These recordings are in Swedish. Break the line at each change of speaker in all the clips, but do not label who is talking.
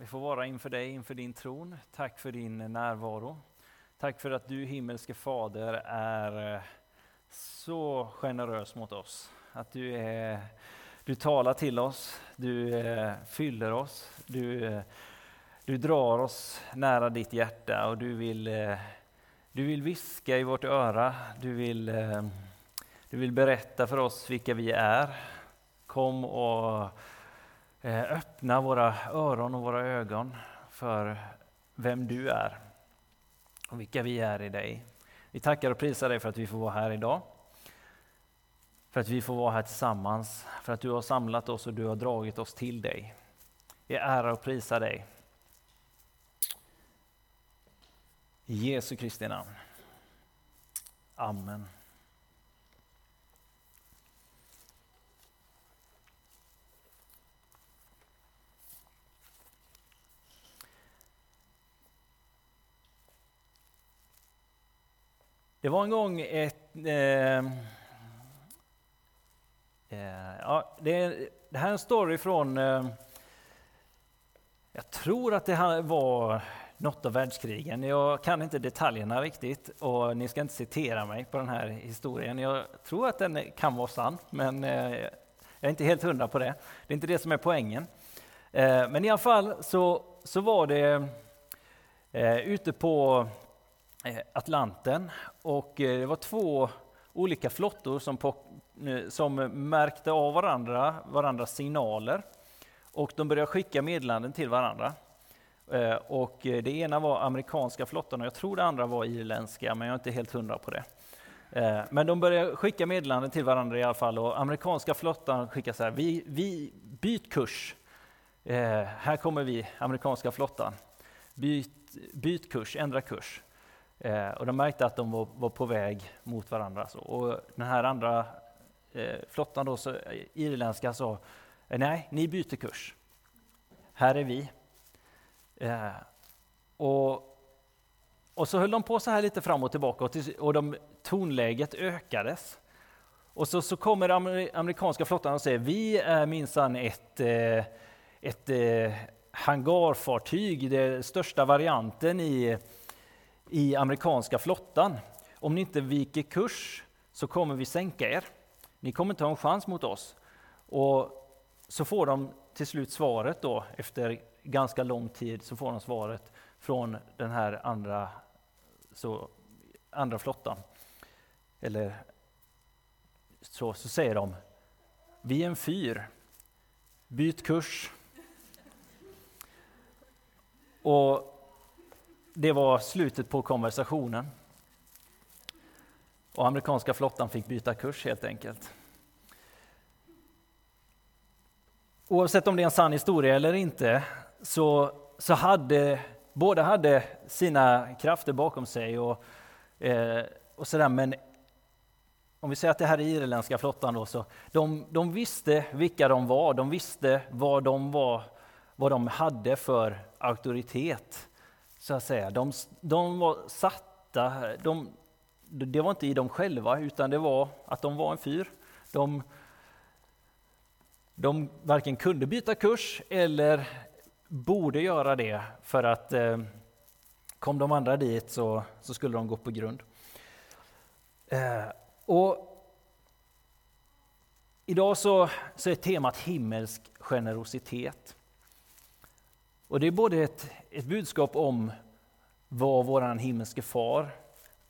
vi får vara inför dig, inför din tron. Tack för din närvaro. Tack för att du himmelske Fader är eh, så generös mot oss. Att du, är, du talar till oss, du eh, fyller oss, du, eh, du drar oss nära ditt hjärta och du vill, du vill viska i vårt öra, du vill, du vill berätta för oss vilka vi är. Kom och Eh, öppna våra öron och våra ögon för vem du är och vilka vi är i dig. Vi tackar och prisar dig för att vi får vara här idag. För att vi får vara här tillsammans, för att du har samlat oss och du har dragit oss till dig. Vi ärar och prisar dig. I Jesu Kristi namn. Amen. Det var en gång ett... Eh, eh, ja, det, det, här är en story från... Eh, jag tror att det var något av världskrigen. Jag kan inte detaljerna riktigt och ni ska inte citera mig på den här historien. Jag tror att den kan vara sann, men eh, jag är inte helt hundra på det. Det är inte det som är poängen. Eh, men i alla fall så, så var det eh, ute på Eh, Atlanten och eh, det var två olika flottor som, på, som märkte av varandra, varandras signaler och de började skicka meddelanden till varandra. Eh, och det ena var amerikanska flottan och jag tror det andra var irländska, men jag är inte helt hundra på det. Men de började skicka meddelanden till varandra i alla fall och amerikanska flottan skickade så här, vi, vi byt kurs. Här kommer vi, amerikanska flottan. Byt, byt kurs, ändra kurs. Eh, och de märkte att de var, var på väg mot varandra. Så. Och den här andra eh, flottan, då, så, eh, irländska, sa eh, nej, ni byter kurs. Här är vi. Eh, och, och så höll de på så här lite fram och tillbaka och, till, och de, tonläget ökades. Och så, så kommer amerikanska flottan och säger vi är minsann ett, eh, ett eh, hangarfartyg, den största varianten i i amerikanska flottan. Om ni inte viker kurs så kommer vi sänka er. Ni kommer inte ha en chans mot oss. Och så får de till slut svaret då, efter ganska lång tid, så får de svaret från den här andra, så, andra flottan. Eller så, så säger de, vi är en fyr, byt kurs. Och det var slutet på konversationen. Och amerikanska flottan fick byta kurs helt enkelt. Oavsett om det är en sann historia eller inte, så, så hade båda hade sina krafter bakom sig. och, eh, och sådär, Men om vi säger att det här är irländska flottan, då, så de, de visste vilka de var. De visste vad de, var, vad de hade för auktoritet så att säga. De, de var satta, de, det var inte i dem själva, utan det var att de var en fyr. De, de varken kunde byta kurs eller borde göra det, för att eh, kom de andra dit så, så skulle de gå på grund. Eh, och idag så, så är temat himmelsk generositet. Och det är både ett, ett budskap om vad vår himmelske far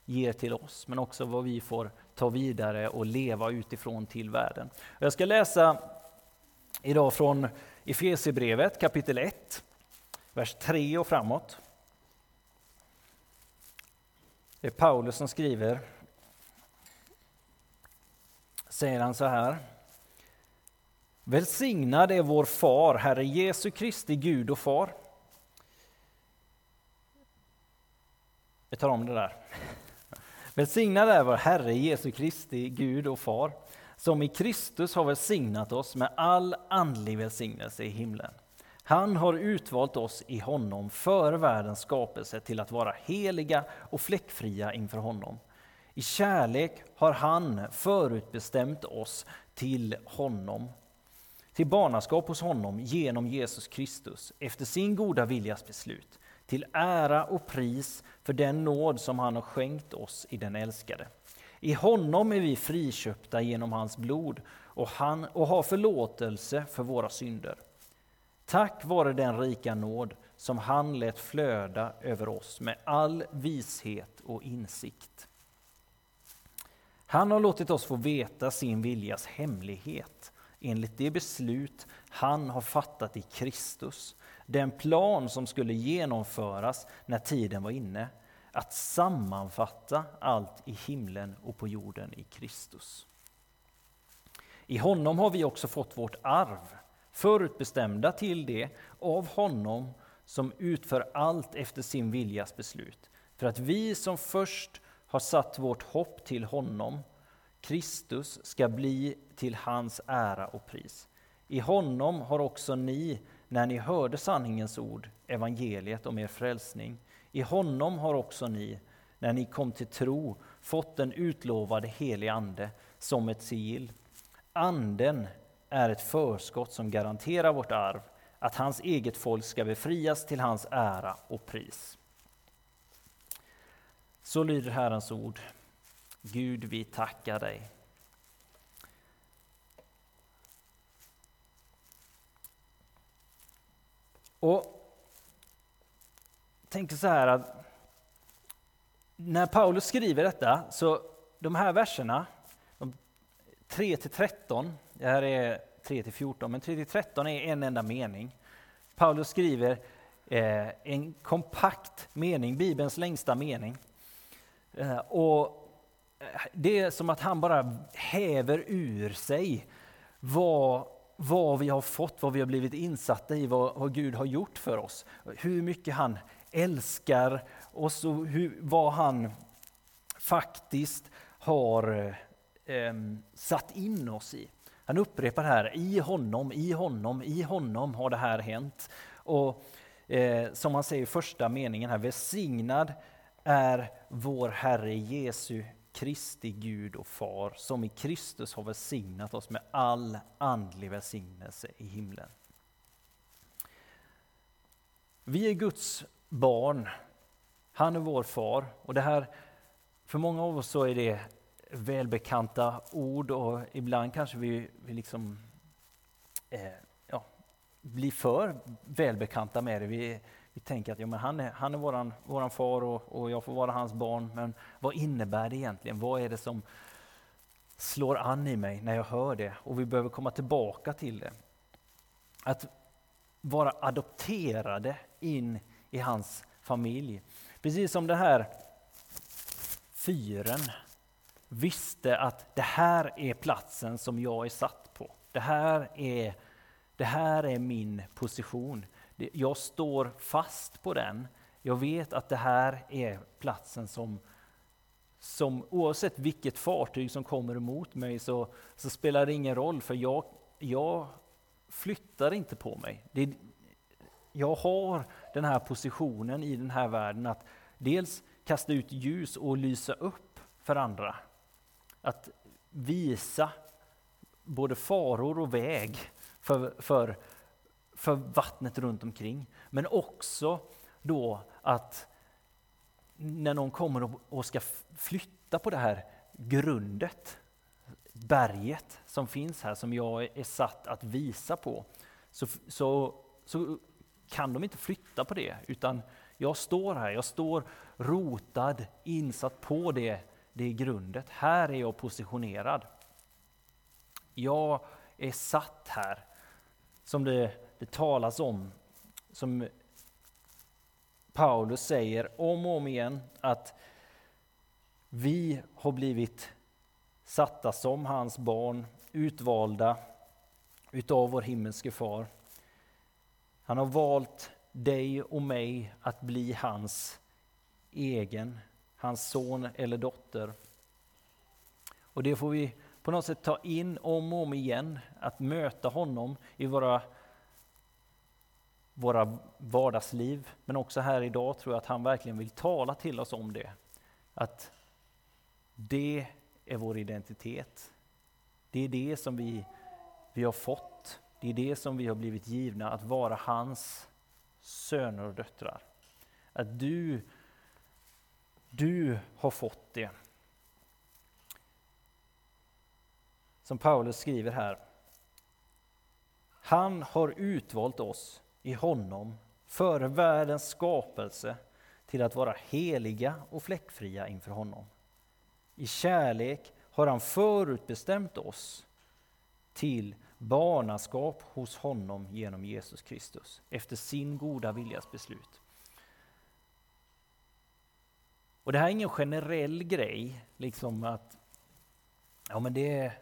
ger till oss, men också vad vi får ta vidare och leva utifrån till världen. Jag ska läsa idag från Efesierbrevet kapitel 1, vers 3 och framåt. Det är Paulus som skriver, säger han så här. Välsignad är vår far, Herre Jesu Kristi Gud och far. Vi tar om det där. Välsignad är vår Herre Jesu Kristi Gud och far, som i Kristus har välsignat oss med all andlig välsignelse i himlen. Han har utvalt oss i honom före världens skapelse till att vara heliga och fläckfria inför honom. I kärlek har han förutbestämt oss till honom till barnaskap hos honom genom Jesus Kristus efter sin goda viljas beslut, till ära och pris för den nåd som han har skänkt oss i den älskade. I honom är vi friköpta genom hans blod och, han, och har förlåtelse för våra synder. Tack vare den rika nåd som han lät flöda över oss med all vishet och insikt. Han har låtit oss få veta sin viljas hemlighet enligt det beslut han har fattat i Kristus, den plan som skulle genomföras när tiden var inne, att sammanfatta allt i himlen och på jorden i Kristus. I honom har vi också fått vårt arv, förutbestämda till det av honom som utför allt efter sin viljas beslut, för att vi som först har satt vårt hopp till honom, Kristus, ska bli till hans ära och pris. I honom har också ni, när ni hörde sanningens ord, evangeliet om er frälsning, i honom har också ni, när ni kom till tro, fått den utlovade helige Ande som ett sigill. Anden är ett förskott som garanterar vårt arv, att hans eget folk ska befrias till hans ära och pris. Så lyder Herrens ord. Gud, vi tackar dig. Och tänker så här att när Paulus skriver detta, så de här verserna, 3 13, det här är 3 14, men 3 13 är en enda mening. Paulus skriver eh, en kompakt mening, Bibelns längsta mening. Eh, och det är som att han bara häver ur sig vad, vad vi har fått, vad vi har blivit insatta i, vad, vad Gud har gjort för oss. Hur mycket han älskar oss och hur, vad han faktiskt har eh, satt in oss i. Han upprepar här, i honom, i honom, i honom har det här hänt. Och eh, som han säger i första meningen här, välsignad är vår Herre Jesu Kristi Gud och Far, som i Kristus har välsignat oss med all andlig välsignelse i himlen. Vi är Guds barn. Han är vår far. Och det här, för många av oss så är det välbekanta ord och ibland kanske vi, vi liksom, eh, ja, blir för välbekanta med det. Vi, vi tänker att ja, men han är, han är våran, våran far och, och jag får vara hans barn. Men vad innebär det egentligen? Vad är det som slår an i mig när jag hör det? Och vi behöver komma tillbaka till det. Att vara adopterade in i hans familj. Precis som det här fyren visste att det här är platsen som jag är satt på. Det här är, det här är min position. Jag står fast på den. Jag vet att det här är platsen som, som oavsett vilket fartyg som kommer emot mig så, så spelar det ingen roll för jag, jag flyttar inte på mig. Det, jag har den här positionen i den här världen att dels kasta ut ljus och lysa upp för andra. Att visa både faror och väg för, för, för vattnet runt omkring. Men också då att när någon kommer och ska flytta på det här grundet, berget som finns här, som jag är satt att visa på, så, så, så kan de inte flytta på det, utan jag står här, jag står rotad, insatt på det, det grundet. Här är jag positionerad. Jag är satt här, som det, det talas om, som Paulus säger om och om igen, att vi har blivit satta som hans barn, utvalda utav vår himmelske far. Han har valt dig och mig att bli hans egen, hans son eller dotter. Och det får vi på något sätt ta in om och om igen, att möta honom i våra, våra vardagsliv. Men också här idag tror jag att han verkligen vill tala till oss om det. Att det är vår identitet. Det är det som vi, vi har fått Det är det som vi har blivit givna, att vara hans söner och döttrar. Att du, du har fått det. Som Paulus skriver här. Han har utvalt oss i honom före världens skapelse till att vara heliga och fläckfria inför honom. I kärlek har han förutbestämt oss till barnaskap hos honom genom Jesus Kristus, efter sin goda viljas beslut. Och det här är ingen generell grej, liksom att ja, men det, är,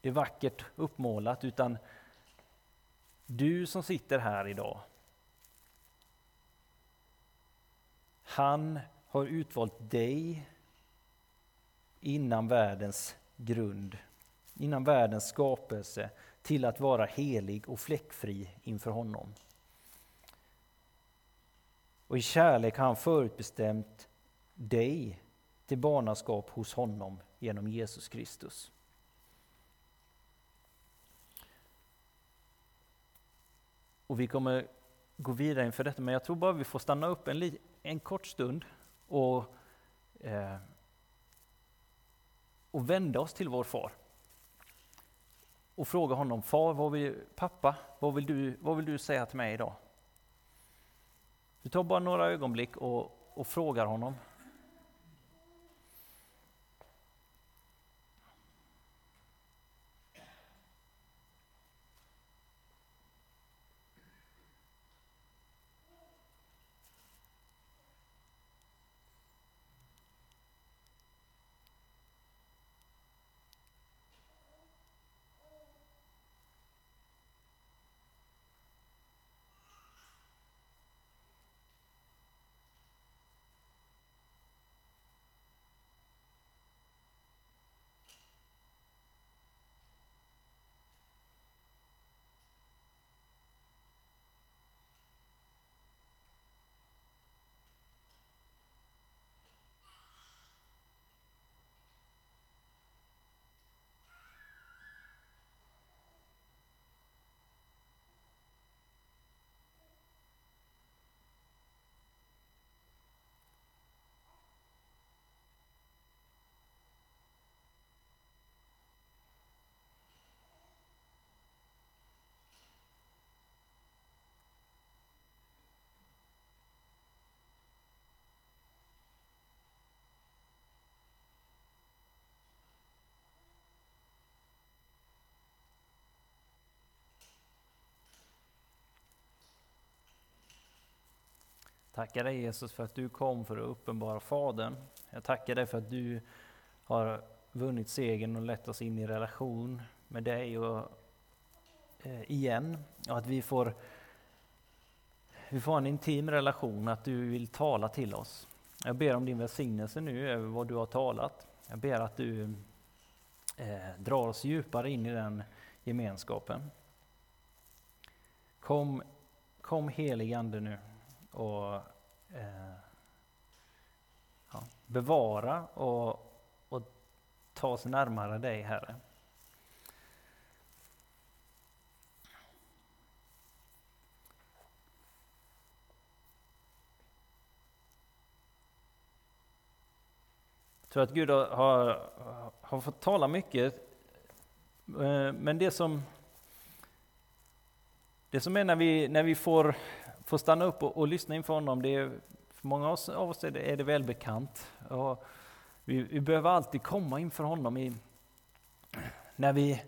det är vackert uppmålat, utan du som sitter här idag, han har utvalt dig innan världens grund, innan världens skapelse, till att vara helig och fläckfri inför honom. Och i kärlek har han förutbestämt dig till barnaskap hos honom genom Jesus Kristus. Och vi kommer gå vidare inför detta, men jag tror bara vi får stanna upp en, en kort stund och, eh, och vända oss till vår far. Och fråga honom, far, vad vill, pappa, vad vill, du, vad vill du säga till mig idag? Vi tar bara några ögonblick och, och frågar honom. Tackar dig Jesus för att du kom för att uppenbara Fadern. Jag tackar dig för att du har vunnit segern och lett oss in i relation med dig och, eh, igen. Och att vi får, vi får en intim relation, att du vill tala till oss. Jag ber om din välsignelse nu över vad du har talat. Jag ber att du eh, drar oss djupare in i den gemenskapen. Kom, kom helig Ande nu och eh, ja, bevara och, och ta oss närmare dig, Herre. Jag tror att Gud har, har fått tala mycket, eh, men det som, det som är när vi, när vi får få stanna upp och, och lyssna inför honom, det är, för många av oss är det, är det välbekant. Och vi, vi behöver alltid komma inför honom i, när vi,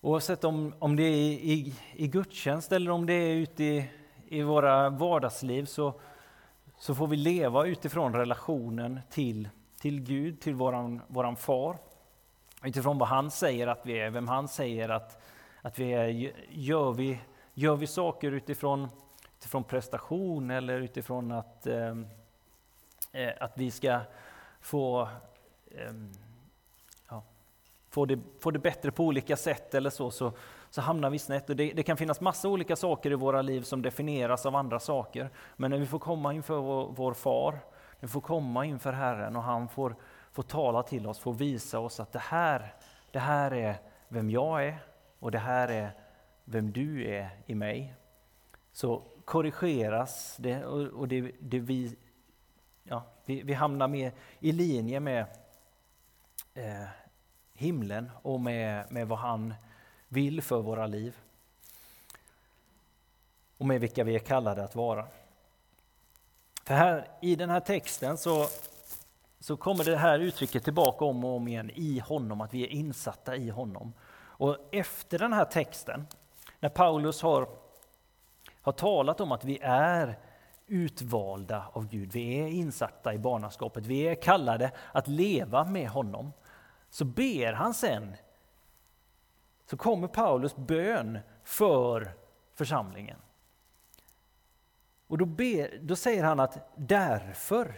oavsett om, om det är i, i, i gudstjänst eller om det är ute i, i våra vardagsliv, så, så får vi leva utifrån relationen till, till Gud, till våran, våran far. Utifrån vad han säger att vi är, vem han säger att, att vi är. Gör vi, gör vi saker utifrån utifrån prestation eller utifrån att, ehm, eh, att vi ska få, eh, ja, få, det, få det bättre på olika sätt eller så, så, så hamnar vi snett. Och det, det, kan finnas massa olika saker i våra liv som definieras av andra saker. Men när vi får komma inför vår, vår far, när vi får komma inför Herren och han får, får tala till oss, får visa oss att det här, det här är vem jag är och det här är vem du är i mig, så korrigeras det och, det, det vi, ja, vi, vi, hamnar mer i linje med eh, himlen och med, med vad han vill för våra liv. Och med vilka vi är kallade att vara. För här i den här texten så, så kommer det här uttrycket tillbaka om och om igen i honom, att vi är insatta i honom. Och efter den här texten, när Paulus har, har talat om att vi är utvalda av Gud, vi är insatta i barnaskapet, vi är kallade att leva med honom, så ber han sen, så kommer Paulus bön för församlingen. Och då, ber, då säger han att därför,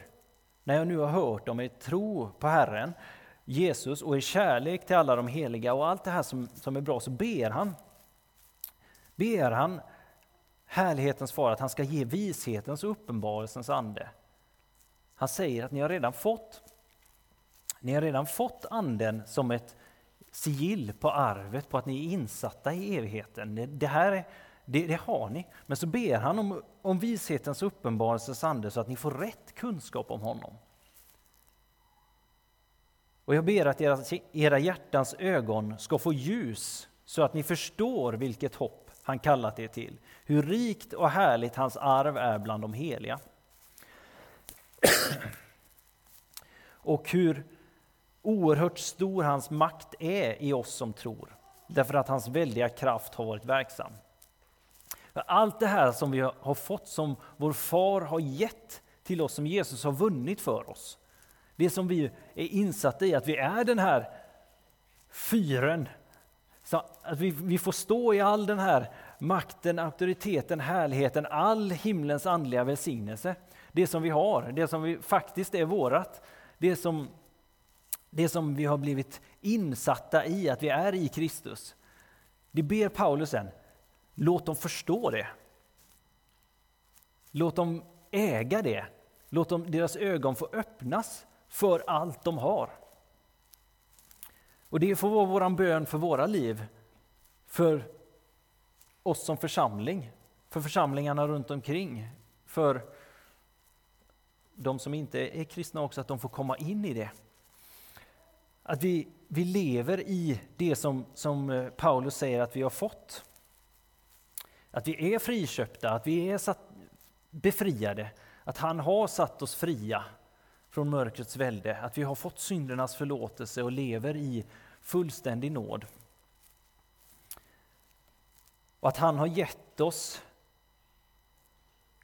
när jag nu har hört om er tro på Herren, Jesus och er kärlek till alla de heliga och allt det här som, som är bra, så ber han, ber han härlighetens far att han ska ge vishetens och uppenbarelsens ande. Han säger att ni har redan fått, ni har redan fått anden som ett sigill på arvet, på att ni är insatta i evigheten. Det, det här är, det, det, har ni. Men så ber han om, om vishetens uppenbarelsens ande så att ni får rätt kunskap om honom. Och jag ber att era, era hjärtans ögon ska få ljus så att ni förstår vilket hopp han kallat er till, hur rikt och härligt hans arv är bland de heliga. och hur oerhört stor hans makt är i oss som tror, därför att hans väldiga kraft har varit verksam. Allt det här som vi har fått, som vår far har gett till oss, som Jesus har vunnit för oss. Det som vi är insatta i, att vi är den här fyren. Så att vi, vi får stå i all den här makten, auktoriteten, härligheten, all himlens andliga välsignelse. Det som vi har, det som vi faktiskt är vårat. Det som, det som vi har blivit insatta i, att vi är i Kristus. Det ber Paulus sen, Låt dem förstå det. Låt dem äga det. Låt dem, deras ögon få öppnas för allt de har. Och det får vara vår bön för våra liv, för oss som församling, för församlingarna runt omkring, för de som inte är kristna också, att de får komma in i det. Att vi, vi lever i det som, som eh, Paulus säger att vi har fått. Att vi är friköpta, att vi är satt, befriade, att han har satt oss fria från mörkrets välde, att vi har fått syndernas förlåtelse och lever i fullständig nåd. Och att han har gett oss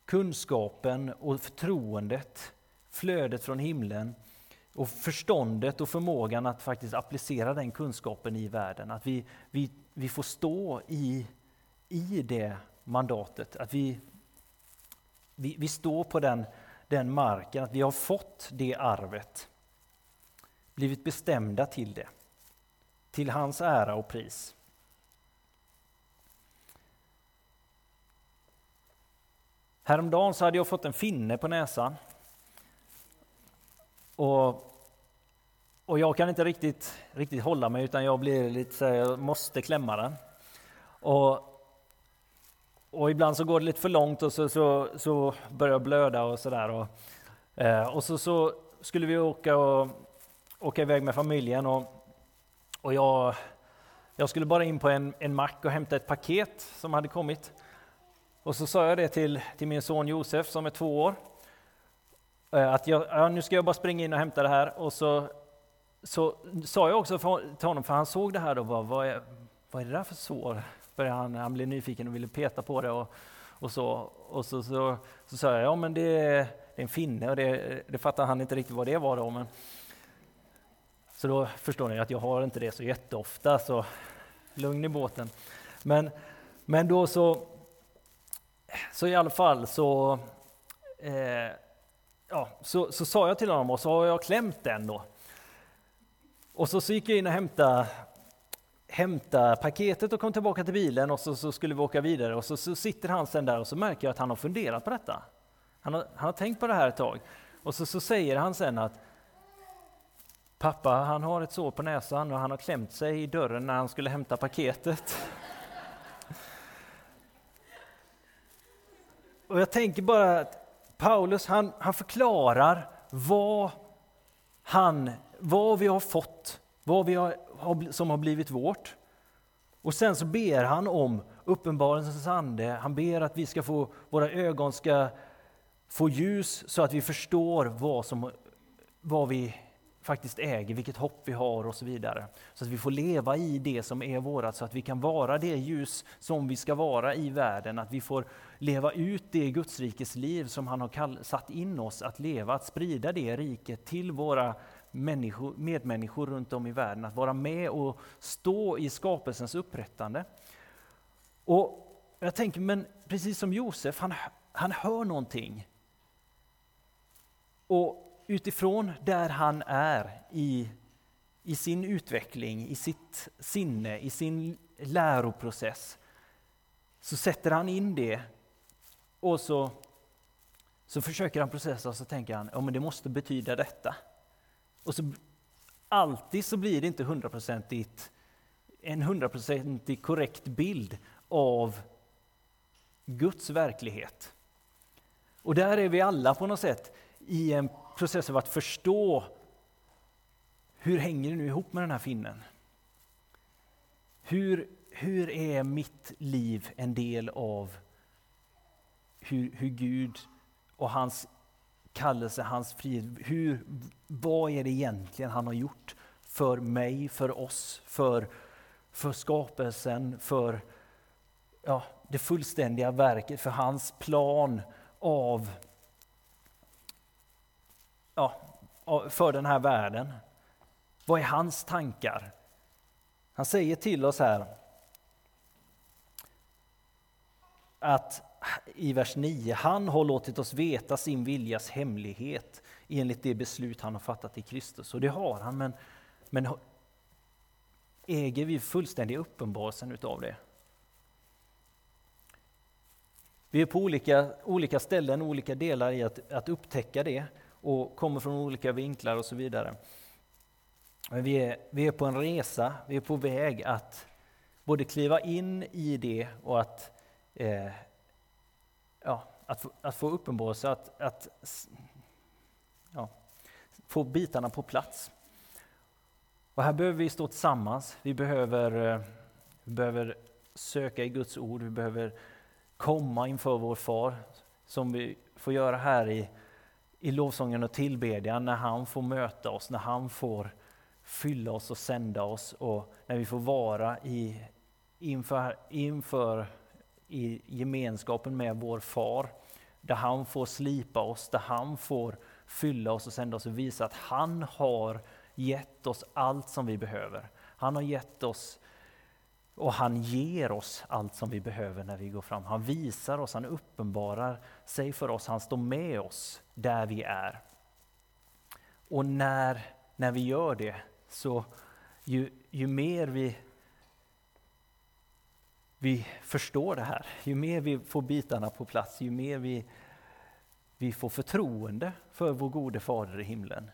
kunskapen och förtroendet, flödet från himlen och förståndet och förmågan att faktiskt applicera den kunskapen i världen. Att vi, vi, vi får stå i i det mandatet, att vi, vi, vi står på den, den marken, att vi har fått det arvet, blivit bestämda till det, till hans ära och pris. Häromdagen så hade jag fått en finne på näsan. Och, och jag kan inte riktigt, riktigt hålla mig utan jag blir lite så här, jag måste klämma den. Och och ibland så går det lite för långt och så, så, så börjar jag blöda och sådär. Och, eh, och så, så skulle vi åka, och, åka iväg med familjen och, och jag, jag skulle bara in på en, en mack och hämta ett paket som hade kommit. Och så sa jag det till, till min son Josef som är två år. Eh, att jag, ja, nu ska jag bara springa in och hämta det här. Och så, så sa jag också för, till honom, för han såg det här då, vad, vad, är, vad är det där för sår? Började han, han blev nyfiken och ville peta på det. Och, och så, och så, så, så sa jag, ja men det är, det är en finne och det, det fattar han inte riktigt vad det var då. Men, så då förstår ni att jag har inte det så jätteofta, så lugn i båten. Men, men då så, så i alla fall så, eh, ja, så, så sa jag till honom och så har jag klämt den då. Och så, så gick jag in och hämtade hämta paketet och kom tillbaka till bilen och så, så skulle vi åka vidare och så, så, sitter han sen där och så märker jag att han har funderat på detta. Han har, han har tänkt på det här ett tag. Och så, så säger han sen att pappa, han har ett sår på näsan och han har klämt sig i dörren när han skulle hämta paketet. Och jag tänker bara att Paulus, han, han förklarar vad, han, vad vi har fått vad vi har, som har blivit vårt. Och sen så ber han om uppenbarelsens ande. Han ber att vi ska få, våra ögon ska få ljus så att vi förstår vad, som, vad vi faktiskt äger, vilket hopp vi har och så vidare. Så att vi får leva i det som är vårat, så att vi kan vara det ljus som vi ska vara i världen. Att vi får leva ut det Gudsrikes liv som han har satt in oss att leva, att sprida det riket till våra människor, medmänniskor runt om i världen. Att vara med och stå i skapelsens upprättande. Och jag tänker, men precis som Josef, han, han hör någonting. Och utifrån där han är i, i sin utveckling, i sitt sinne, i sin läroprocess, så sätter han in det och så, så försöker han processa och så tänker han, ja men det måste betyda detta. Och så alltid så blir det inte hundraprocentigt en hundraprocentigt korrekt bild av Guds verklighet. Och där är vi alla på något sätt i en process av att förstå hur hänger det nu ihop med den här finnen? Hur, hur är mitt liv en del av hur, hur Gud och hans kallelse, hans frihet, hur, vad är det egentligen han har gjort för mig, för oss, för, för skapelsen, för ja, det fullständiga verket, för hans plan av ja, för den här världen. Vad är hans tankar? Han säger till oss här att i vers 9, han har låtit oss veta sin viljas hemlighet enligt det beslut han har fattat i Kristus. Och det har han, men, men äger vi fullständig uppenbarelsen utav det? Vi är på olika, olika ställen, olika delar i att, att upptäcka det och kommer från olika vinklar och så vidare. Men vi är, vi är på en resa, vi är på väg att både kliva in i det och att, eh, ja, att, få, att få uppenbarelse, att, att ja, få bitarna på plats. Och här behöver vi stå tillsammans, vi behöver, eh, vi behöver söka i Guds ord, vi behöver komma inför vår far, som vi får göra här i i lovsången och tillbedjan när han får möta oss, när han får fylla oss och sända oss och när vi får vara i, inför, inför i gemenskapen med vår far. Där han får slipa oss, där han får fylla oss och sända oss och visa att han har gett oss allt som vi behöver. Han har gett oss och han ger oss allt som vi behöver när vi går fram. Han visar oss, han uppenbarar sig för oss, han står med oss där vi är. Och när, när vi gör det, så ju, ju mer vi, vi förstår det här, ju mer vi får bitarna på plats, ju mer vi, vi får förtroende för vår gode Fader i himlen,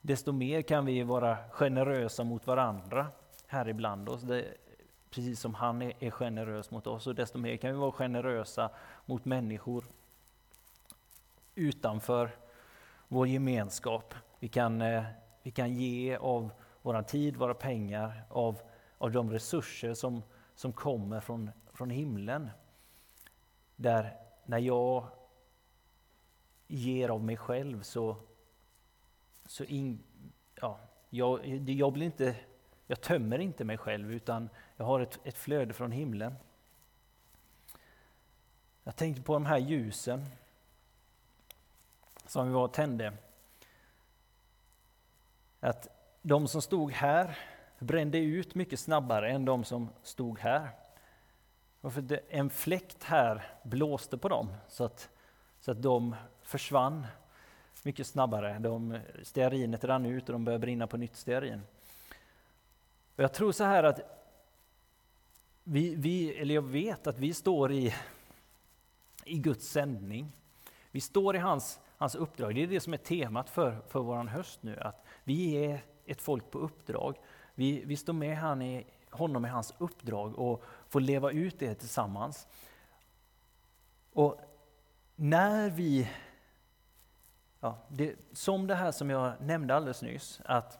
desto mer kan vi vara generösa mot varandra här ibland oss. Det, precis som han är, är generös mot oss, och desto mer kan vi vara generösa mot människor utanför vår gemenskap. Vi kan, eh, vi kan ge av vår tid, våra pengar, av, av de resurser som, som kommer från, från himlen. Där när jag ger av mig själv så, så in, ja, jag, jag blir inte jag tömmer inte mig själv utan jag har ett, ett flöde från himlen. Jag tänkte på de här ljusen som vi var och tände. Att de som stod här brände ut mycket snabbare än de som stod här. Och för en fläkt här blåste på dem så att, så att de försvann mycket snabbare. De, stearinet rann ut och de började brinna på nytt stearin. Och jag tror så här att vi, vi, eller jag vet att vi står i, i Guds sändning. Vi står i hans, hans uppdrag. Det är det som är temat för, för vår höst nu. Att vi är ett folk på uppdrag. Vi, vi står med han i, honom i hans uppdrag och får leva ut det tillsammans. Och när vi, ja, det, som det här som jag nämnde alldeles nyss, att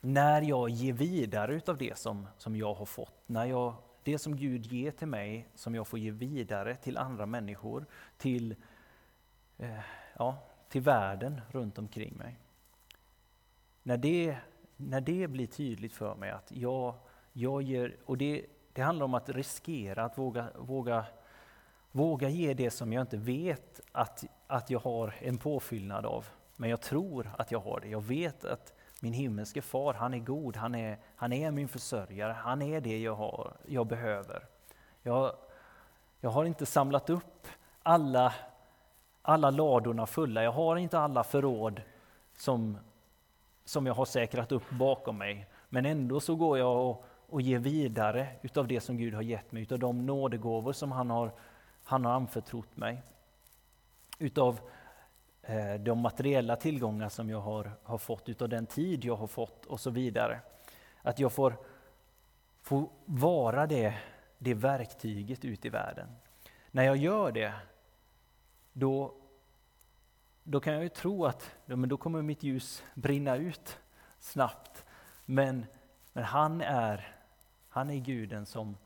när jag ger vidare utav det som, som jag har fått, när jag, det som Gud ger till mig, som jag får ge vidare till andra människor, till, eh, ja, till världen runt omkring mig. När det, när det blir tydligt för mig att jag, jag ger, och det, det handlar om att riskera, att våga, våga, våga ge det som jag inte vet att, att jag har en påfyllnad av. Men jag tror att jag har det. Jag vet att min himmelske far, han är god, han är, han är min försörjare, han är det jag, har, jag behöver. Jag, jag har inte samlat upp alla, alla ladorna fulla, jag har inte alla förråd som, som jag har säkrat upp bakom mig. Men ändå så går jag och, och ger vidare utav det som Gud har gett mig, utav de nådegåvor som han har, han har anförtrott mig. Utav Eh, de materiella tillgångar som jag har, har fått, utav den tid jag har fått och så vidare. Att jag får, får vara det, det verktyget ut i världen. När jag gör det, då, då kan jag ju tro att ja, men då kommer mitt ljus brinna ut snabbt. Men, men han, är, han är guden som,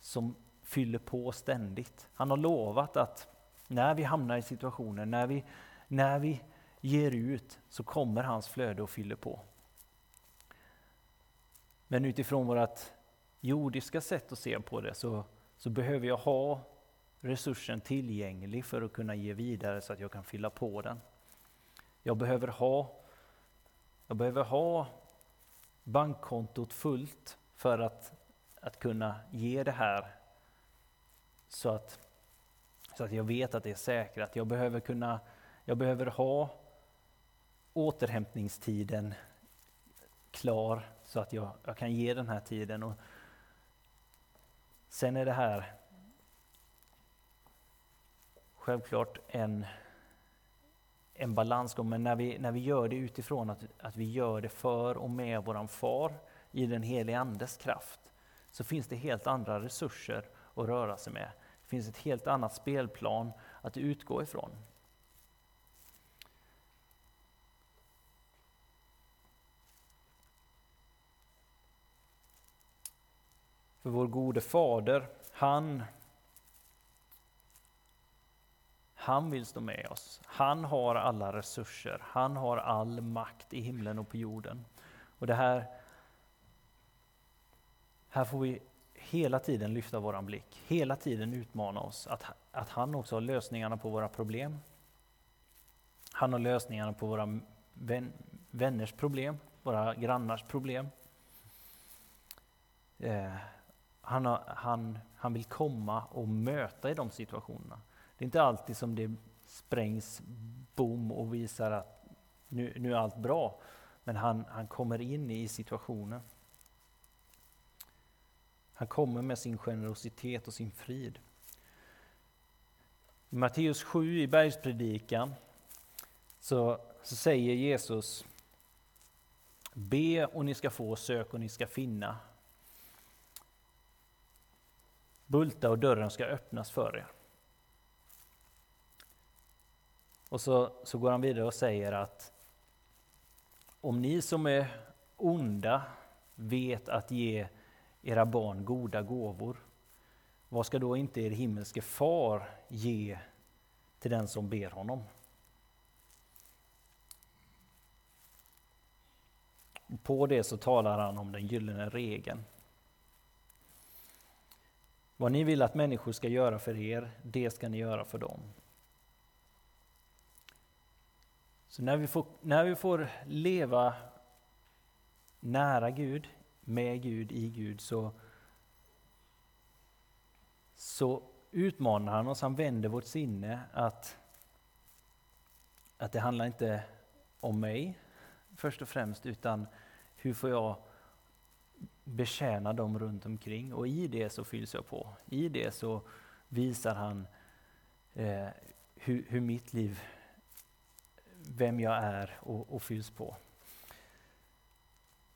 som fyller på ständigt. Han har lovat att när vi hamnar i situationer, när vi när vi ger ut så kommer hans flöde och fyller på. Men utifrån vårt jordiska sätt att se på det så, så behöver jag ha resursen tillgänglig för att kunna ge vidare så att jag kan fylla på den. Jag behöver ha, jag behöver ha bankkontot fullt för att, att kunna ge det här så att, så att jag vet att det är säkrat. Jag behöver kunna jag behöver ha återhämtningstiden klar så att jag, jag kan ge den här tiden. Och sen är det här självklart en, en balansgång, men när vi, när vi gör det utifrån att, att vi gör det för och med våran far i den helige Andes kraft, så finns det helt andra resurser att röra sig med. Det finns ett helt annat spelplan att utgå ifrån. För vår gode fader, han, han vill stå med oss. Han har alla resurser. Han har all makt i himlen och på jorden. Och det här, här får vi hela tiden lyfta våran blick, hela tiden utmana oss att, att han också har lösningarna på våra problem. Han har lösningarna på våra vän, vänners problem, våra grannars problem. Eh, han, har, han, han vill komma och möta i de situationerna. Det är inte alltid som det sprängs bom och visar att nu, nu är allt bra. Men han, han kommer in i situationen. Han kommer med sin generositet och sin frid. I Matteus 7 i bergspredikan så, så säger Jesus Be och ni ska få, sök och ni ska finna. Bulta och dörren ska öppnas för er. Och så, så går han vidare och säger att om ni som är onda vet att ge era barn goda gåvor, vad ska då inte er himmelske far ge till den som ber honom? På det så talar han om den gyllene regeln. Vad ni vill att människor ska göra för er, det ska ni göra för dem. Så när vi får, när vi får leva nära Gud, med Gud, i Gud, så, så utmanar han oss, han vänder vårt sinne att, att det handlar inte om mig först och främst, utan hur får jag betjäna dem runt omkring och i det så fylls jag på. I det så visar han eh, hur, hur, mitt liv, vem jag är och, och fylls på.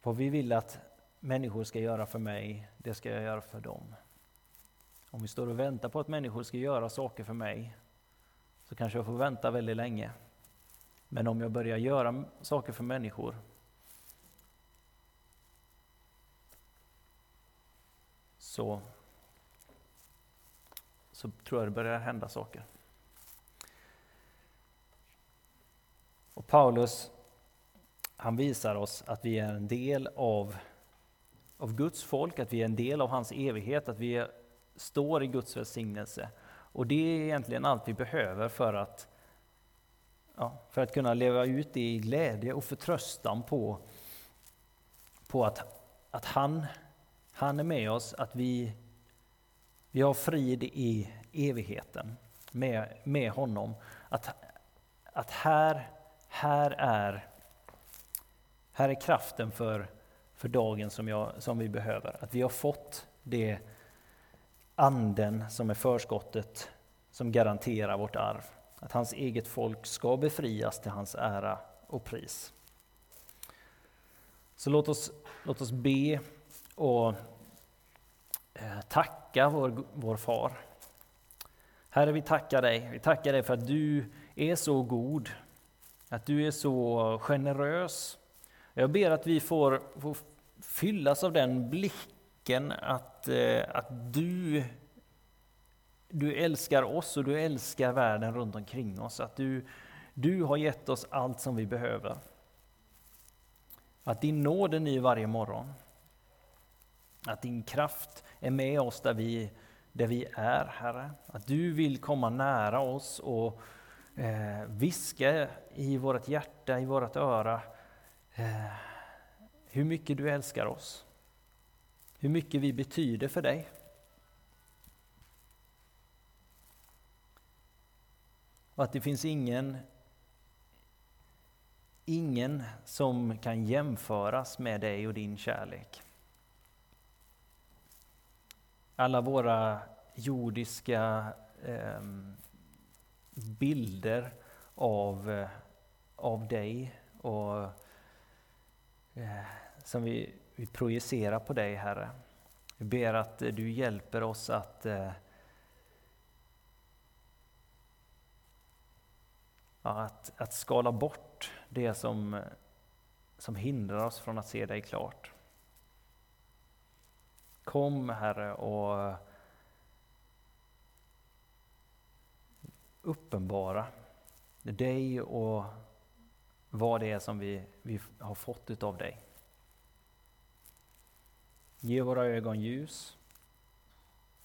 Vad vi vill att människor ska göra för mig, det ska jag göra för dem. Om vi står och väntar på att människor ska göra saker för mig så kanske jag får vänta väldigt länge. Men om jag börjar göra saker för människor så, så tror jag det börjar hända saker. Och Paulus han visar oss att vi är en del av, av Guds folk, att vi är en del av hans evighet, att vi står i Guds välsignelse. Och det är egentligen allt vi behöver för att, ja, för att kunna leva ut det i glädje och förtröstan på, på att, att han, han är med oss, att vi, vi har frid i evigheten med, med honom. Att, att här, här, är, här är kraften för, för dagen som, jag, som vi behöver. Att vi har fått det anden som är förskottet som garanterar vårt arv. Att hans eget folk ska befrias till hans ära och pris. Så låt oss, låt oss be och eh, tacka vår, vår far. Herre, vi tackar dig. Vi tackar dig för att du är så god, att du är så generös. Jag ber att vi får, får fyllas av den blicken att, eh, att du, du älskar oss och du älskar världen runt omkring oss. Att du, du har gett oss allt som vi behöver. Att din nåd är ny varje morgon. Att din kraft är med oss där vi, där vi är, Herre. Att du vill komma nära oss och eh, viska i vårt hjärta, i vårt öra, eh, hur mycket du älskar oss. Hur mycket vi betyder för dig. Och att det finns ingen, ingen som kan jämföras med dig och din kärlek. Alla våra jordiska eh, bilder av, eh, av dig och eh, som vi, vi projicerar på dig, Herre. Vi ber att du hjälper oss att eh, att, att skala bort det som, som hindrar oss från att se dig klart. Kom Herre och uppenbara dig och vad det är som vi, vi har fått utav dig. Ge våra ögon ljus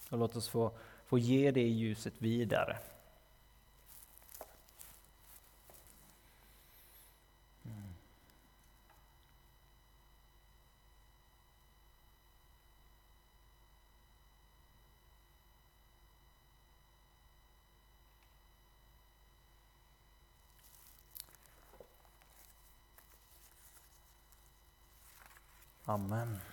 och låt oss få, få ge det ljuset vidare. Amen.